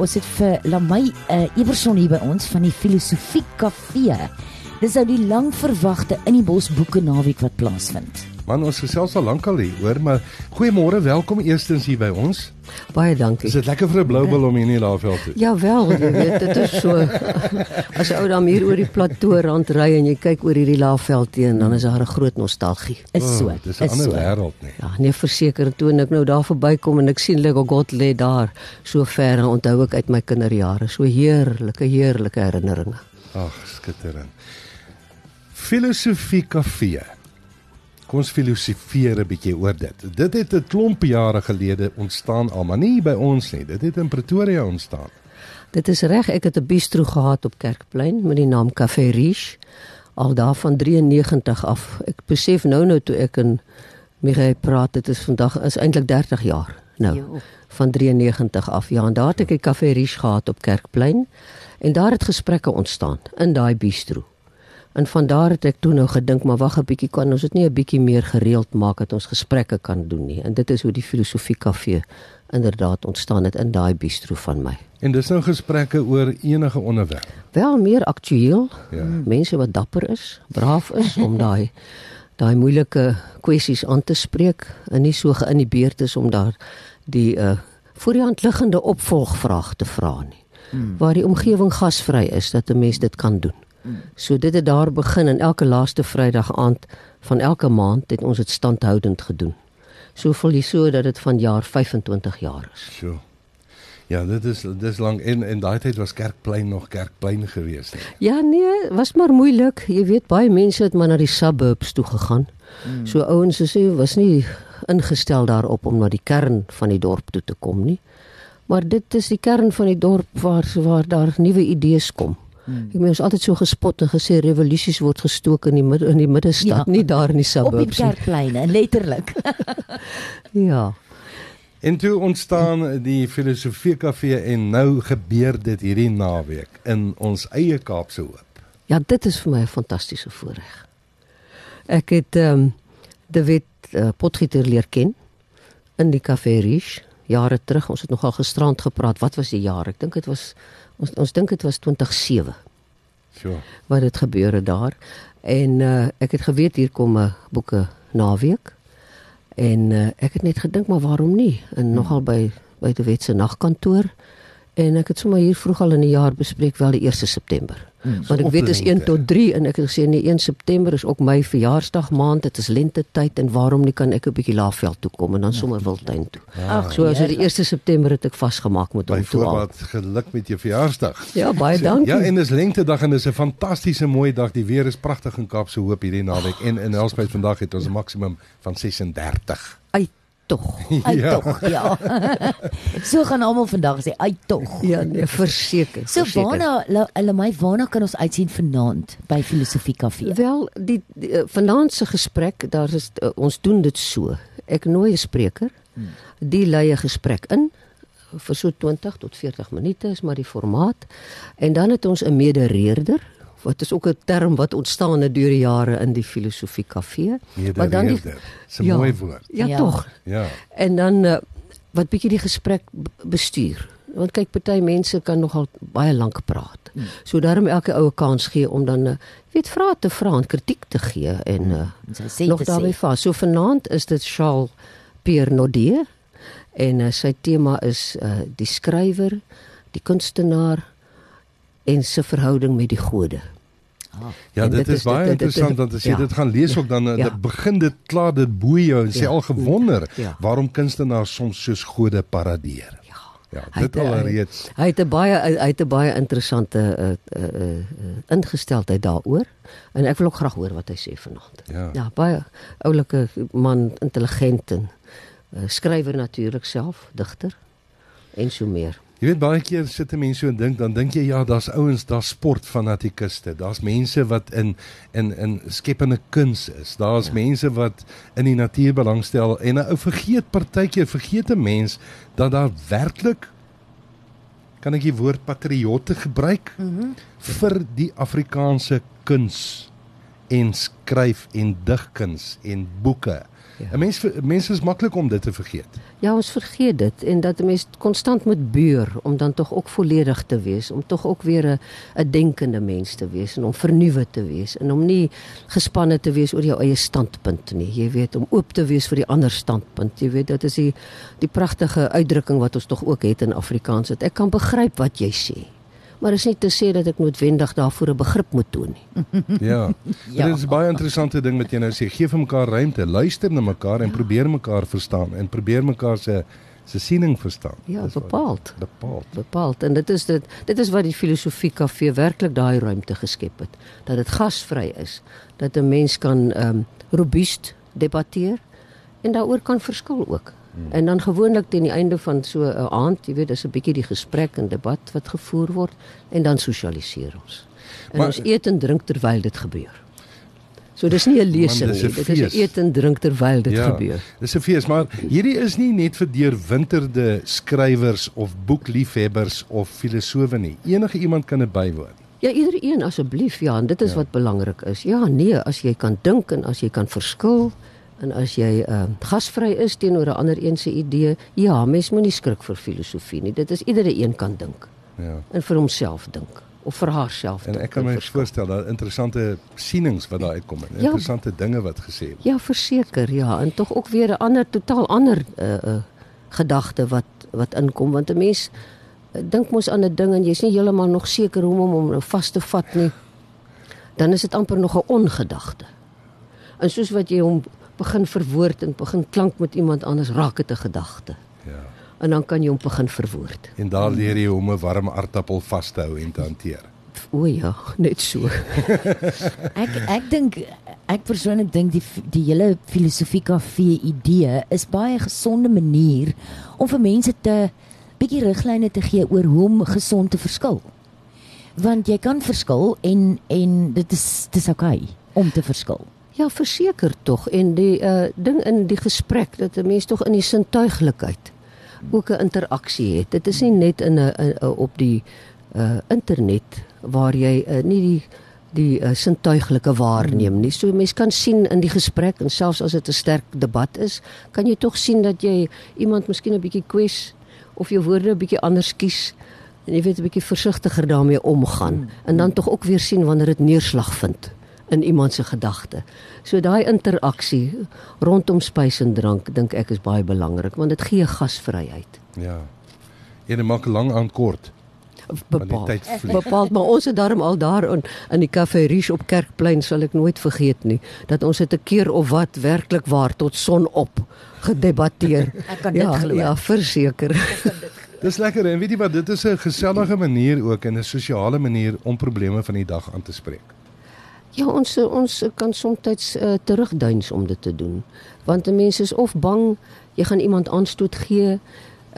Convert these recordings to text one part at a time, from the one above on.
Ons het vir Lamay uh, Everson hier by ons van die Filosofie Kafee. Dis nou die lang verwagte in die bos boeke naweek wat plaasvind. Man, ons gesels al lank al hier, hoor, maar goeiemôre, welkom eerstens hier by ons. Baie dankie. Is dit lekker vir 'n blou bil om hier in die Laagveld te? Ja wel, jy weet, dit is so. As jy ou dan hier oor die plateau rand ry en jy kyk oor hierdie Laagveld teen, dan is daar 'n groot nostalgie. Is so. Oh, dis 'n ander so. wêreld nie. Ja, nee verseker toe ek nou daar verbykom en ek sien Lego God lê daar so ver en onthou ek uit my kinderjare, so heerlike heerlike herinneringe. Ag, skitterend. Filosofie Kafee. Kom ons filosofeer 'n bietjie oor dit. Dit het 'n klomp jare gelede ontstaan al, maar nie by ons nie. Dit het in Pretoria ontstaan. Dit is reg, ek het 'n bistro gehad op Kerkplein met die naam Café Riche al daar van 93 af. Ek besef nou nou toe ek in Mireille praat, dit is vandag is eintlik 30 jaar nou. Jo. Van 93 af. Ja, en daar het ek 'n Café Riche gehad op Kerkplein en daar het gesprekke ontstaan in daai bistro. En van daar het ek toe nou gedink, maar wag 'n bietjie, kan ons dit nie 'n bietjie meer gereeld maak dat ons gesprekke kan doen nie. En dit is hoe die filosofie kafee inderdaad ontstaan het in daai bistro van my. En dis nou gesprekke oor enige onderwerp. Wel meer aktueel. Ja. Mense wat dapper is, braaf is om daai daai moeilike kwessies aan te spreek en nie so geïnhibeerd is om daar die uh voor die hand liggende opvolgvraag te vra nie. Mm. Waar die omgewing gasvry is dat 'n mens dit kan doen. Mm. So dit het daar begin en elke laaste Vrydag aand van elke maand het ons dit standhoudend gedoen. So voel jy so dat dit van jaar 25 jaar is. So. Ja, dit is dis lank en en daai tyd was Kerkplein nog Kerkplein geweest. hè. Ja nee, was maar moeilik. Jy weet baie mense het maar na die suburbs toe gegaan. Mm. So ouens is nie was nie ingestel daarop om na die kern van die dorp toe te kom nie. Maar dit is die kern van die dorp waar waar daar nuwe idees kom. Mm. Ek meen ons altyd so gespot en gesê revolusies word gestook in die midde in die middestad, Ja. nie daar in die Op die suburbs nie. kerkpleine, letterlik. Ja. En toe ontstaan die filosofie kafee en nou gebeur dit hierdie naweek in ons eie Kaapse Hoop. Ja, dit is vir my 'n fantastiese voorreg. Ek het ehm um, David uh, Potgieter leer ken in die Café Riche jare terug. Ons het nogal gisterand gepraat. Wat was die jaar? Ek dink dit was ons ons dink dit was 2007 So. wat dit gebeur het daar. En uh, ek het geweet hier kom 'n boeke naweek. En uh, ek het net gedink maar waarom nie? En nogal by by die wet se nagkantoor. En ek het sommer hier vroeg al in die jaar bespreek wel die 1 September. Mm, Want ek weet is 1 oplente. tot 3 en ek het gesê nee 1 September is ook my verjaarsdag maand. Dit is lente tyd en waarom nie kan ek 'n bietjie Laagveld toe kom en dan sommer Wildtuin toe. Ag, So as dit die heerlik. 1 September het ek vasgemaak met hom toe. Byvoorbeeld geluk met jou verjaarsdag. Ja, baie dankie. Ja, en dis lengtedag en dis 'n fantastiese mooi dag. Die weer is pragtig in Kaapse Hoop hierdie naweek en in Nelspruit vandag het ons 'n maksimum van 36. Ai tog. Ja. tog, ja. so gaan almal vandag sê, uit tog. Ja, nee, verseker. So waarna hulle my waarna kan ons uitsien vanaand by Filosofie Kafee? Wel, die, die uh, vanaand se gesprek, daar is uh, ons doen dit so. Ek nooi 'n spreker. Die lei 'n gesprek in vir so 20 tot 40 minute is maar die formaat. En dan het ons 'n medereerder wat is ook 'n term wat ontstaan het deur die jare in die filosofie kafee. Maar dan die-. Dis 'n mooi woord. Ja, Ja. ja. tog. Ja. En dan uh, wat bietjie die gesprek bestuur. Want kyk party mense kan nogal baie lank praat. Mm. So daarom elke oue kans gee om dan uh, weet vrae te vra en kritiek te gee en uh, sy sê nog sê. vas. So vanaand is dit Charles Pierre Nodier en uh, sy tema is uh, die skrywer, die kunstenaar en sy verhouding met die gode. Ja, En dit, dit is is- baie dit- dit- interessant want as jy ja. dit gaan lees ook dan Ja. ja. begin dit klaar dit boei jou en sê Ja. al gewonder Ja. waarom kunstenaars soms soos gode paradeer. Ja. Ja, Hy dit het, al reeds. Hy het 'n baie hy het 'n baie interessante uh, uh, uh, ingesteldheid daaroor en ek wil ook graag hoor wat hy sê vanaand. Ja. Ja, baie oulike man, intelligent en uh, skrywer natuurlik self, digter en so meer. Jy weet baie keer sit 'n mens so en dink dan dink jy ja, daar's ouens, daar's sportfanatikuste, daar's mense wat in in in skepende kuns is. Daar's ja. mense wat in die natuur belangstel en 'n ou vergeet partykeer vergeet 'n mens dat daar werklik kan ek die woord patriotte gebruik mm -hmm. vir die Afrikaanse kuns en skryf en digkuns en boeke Ja. Mense mense is maklik om dit te vergeet. Ja, ons vergeet dit en dat 'n mens konstant moet beur om dan tog ook volledig te wees, om tog ook weer 'n 'n denkende mens te wees en om vernuwe te wees en om nie gespanne te wees oor jou eie standpunt nie. Jy weet om oop te wees vir die ander standpunt. Jy weet dit is die die pragtige uitdrukking wat ons tog ook het in Afrikaans dat ek kan begryp wat jy sê maar is nie te sê dat ek noodwendig daarvoor 'n begrip moet toon nie. ja. ja. Dit is baie interessante ding wat jy nou sê. Gee vir mekaar ruimte, luister na mekaar en ja. probeer mekaar verstaan en probeer mekaar se se siening verstaan. Ja, bepaald. Bepaald. Bepaald. En dit is dit dit is wat die filosofie kafee werklik daai ruimte geskep het. Dat dit gasvry is, dat 'n mens kan ehm um, robuust debatteer en daaroor kan verskil ook. Hmm. En dan gewoonlik teen die einde van so 'n aand, jy weet, dis 'n bietjie die gesprek en debat wat gevoer word en dan sosialiseer ons. En maar, ons eet en drink terwyl dit gebeur. So dis nie 'n lesing nie, dit is eet en drink terwyl dit ja, gebeur. Dis 'n fees, maar hierdie is nie net vir deurwinterde skrywers of boekliefhebbers of filosowe nie. Enige iemand kan dit bywoon. Ja, iedereen asseblief, ja, en dit is ja. wat belangrik is. Ja, nee, as jy kan dink en as jy kan verskil, En as jy uh, gasvry is teenoor 'n ander een se idee, ja, mens moenie skrik vir filosofie nie. Dit is iedere een kan dink. Ja. En vir homself dink of vir haarself. En ek kan my voorstel dat interessante sienings wat daar uitkom en ja, interessante dinge wat gesê word. Ja, verseker, ja, en tog ook weer 'n ander totaal ander uh uh gedagte wat wat inkom want 'n mens uh, dink mos aan 'n ding en jy's nie heeltemal nog seker hoe om hom nou vas te vat nie. Dan is dit amper nog 'n ongedagte. En soos wat jy hom begin verwoord en begin klank met iemand anders raak dit 'n gedagte. Ja. En dan kan jy hom begin verwoord. En daar leer jy hoe om 'n warm aardappel vas te hou en te hanteer. O ja, net so. ek ek dink ek persoonlik dink die die hele filosofie kafee idee is baie gesonde manier om vir mense te bietjie riglyne te gee oor hoe om gesond te verskil. Want jy kan verskil en en dit is dis oukei okay om te verskil. Ja, verseker tog en die uh ding in die gesprek dat 'n mens tog in die sintuiglikheid ook 'n interaksie het. Dit is nie net in 'n op die uh internet waar jy uh, nie die die uh, sintuiglike waarneem nie. So mense kan sien in die gesprek en selfs as dit 'n sterk debat is, kan jy tog sien dat jy iemand miskien 'n bietjie kwes of jou woorde 'n bietjie anders kies en jy weet 'n bietjie versigtiger daarmee omgaan en dan tog ook weer sien wanneer dit neerslag vind in iemand se gedagte. So daai interaksie rondom spys en drank dink ek is baie belangrik want dit gee gasvryheid. Ja. Ene maak lank aan kort. Bepaal. Bepaal, maar ons het daarom al daar in in die Café Riche op Kerkplein sal ek nooit vergeet nie dat ons het 'n keer of wat werklik waar tot son op gedebatteer. ek kan dit ja, glo. Ja, verseker. Dis lekker en weet jy wat dit is 'n gesellige manier ook en 'n sosiale manier om probleme van die dag aan te spreek. Ja, ons ons kan soms uh, terugduins om dit te doen. Want 'n mens is of bang jy gaan iemand aanstoot gee.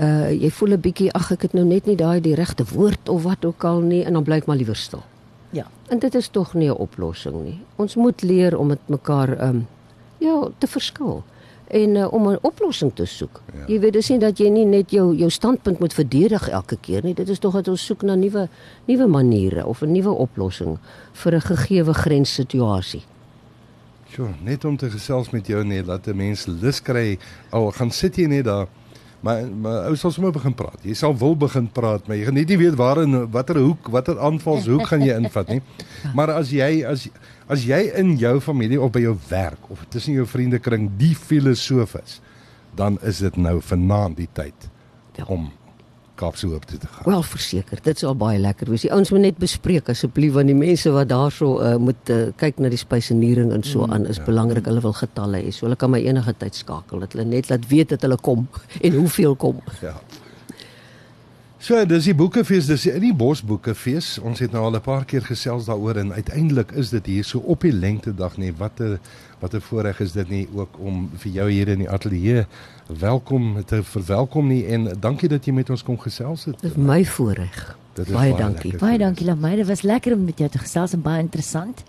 Uh jy voel 'n bietjie ag ek het nou net nie daai die regte woord of wat ook al nie en dan bly ek maar liewer stil. Ja. En dit is tog nie 'n oplossing nie. Ons moet leer om met mekaar um ja, te verskil en uh, om 'n oplossing te soek. Ja. Jy weet dis nie dat jy nie net jou jou standpunt moet verdedig elke keer nie. Dit is tog dat ons soek na nuwe nuwe maniere of 'n nuwe oplossing vir 'n gegeewe grenssituasie. Sjoe, net om te gesels met jou net dat 'n mens lus kry al gaan sit jy net daar Maar maar ou sal sommer begin praat. Jy sal wil begin praat, maar jy gaan net nie weet waar in watter hoek, watter aanvalshoek gaan jy invat nie. Maar as jy as as jy in jou familie of by jou werk of tussen jou vriendekring die filosoof is, dan is dit nou vanaand die tyd ja. om Kaapse Hoop toe te gaan. Wel verseker, dit sal baie lekker wees. Die ouens moet net bespreek asseblief want die mense wat daarso uh, moet uh, kyk na die spyseniering en so mm, aan is ja. belangrik. Hulle wil getalle hê. So hulle kan my enige tyd skakel dat hulle net laat weet dat hulle kom en hoeveel kom. Ja. So, dis die boekefees, dis in die Bosboekefees. Ons het nou al 'n paar keer gesels daaroor en uiteindelik is dit hier so op die lengte dag nie. Wat 'n wat 'n voorreg is dit nie ook om vir jou hier in die ateljee welkom te verwelkom nie en dankie dat jy met ons kom gesels het. Dis my voorreg. Baie, baie dankie. Baie dankie Lamay. Dit was lekker om met jou te gesels en baie interessant.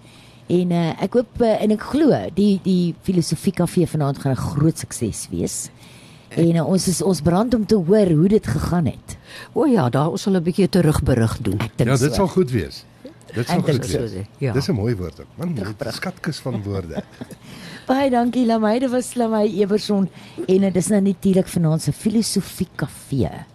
En uh, ek hoop uh, en ek glo die die filosofie kafee vanaand gaan 'n groot sukses wees. En uh, ons is ons brand om te hoor hoe dit gegaan het. O ja, daar ons sal 'n bietjie terugberig doen. Ja, dit so. sal goed wees. Dit sal goed wees. Ja. Dis 'n mooi woord ook. Man, skatkis van woorde. Baie dankie Lamay, dit was Lamay Eberson en dit is nou natuurlik vanaand se filosofie kafee.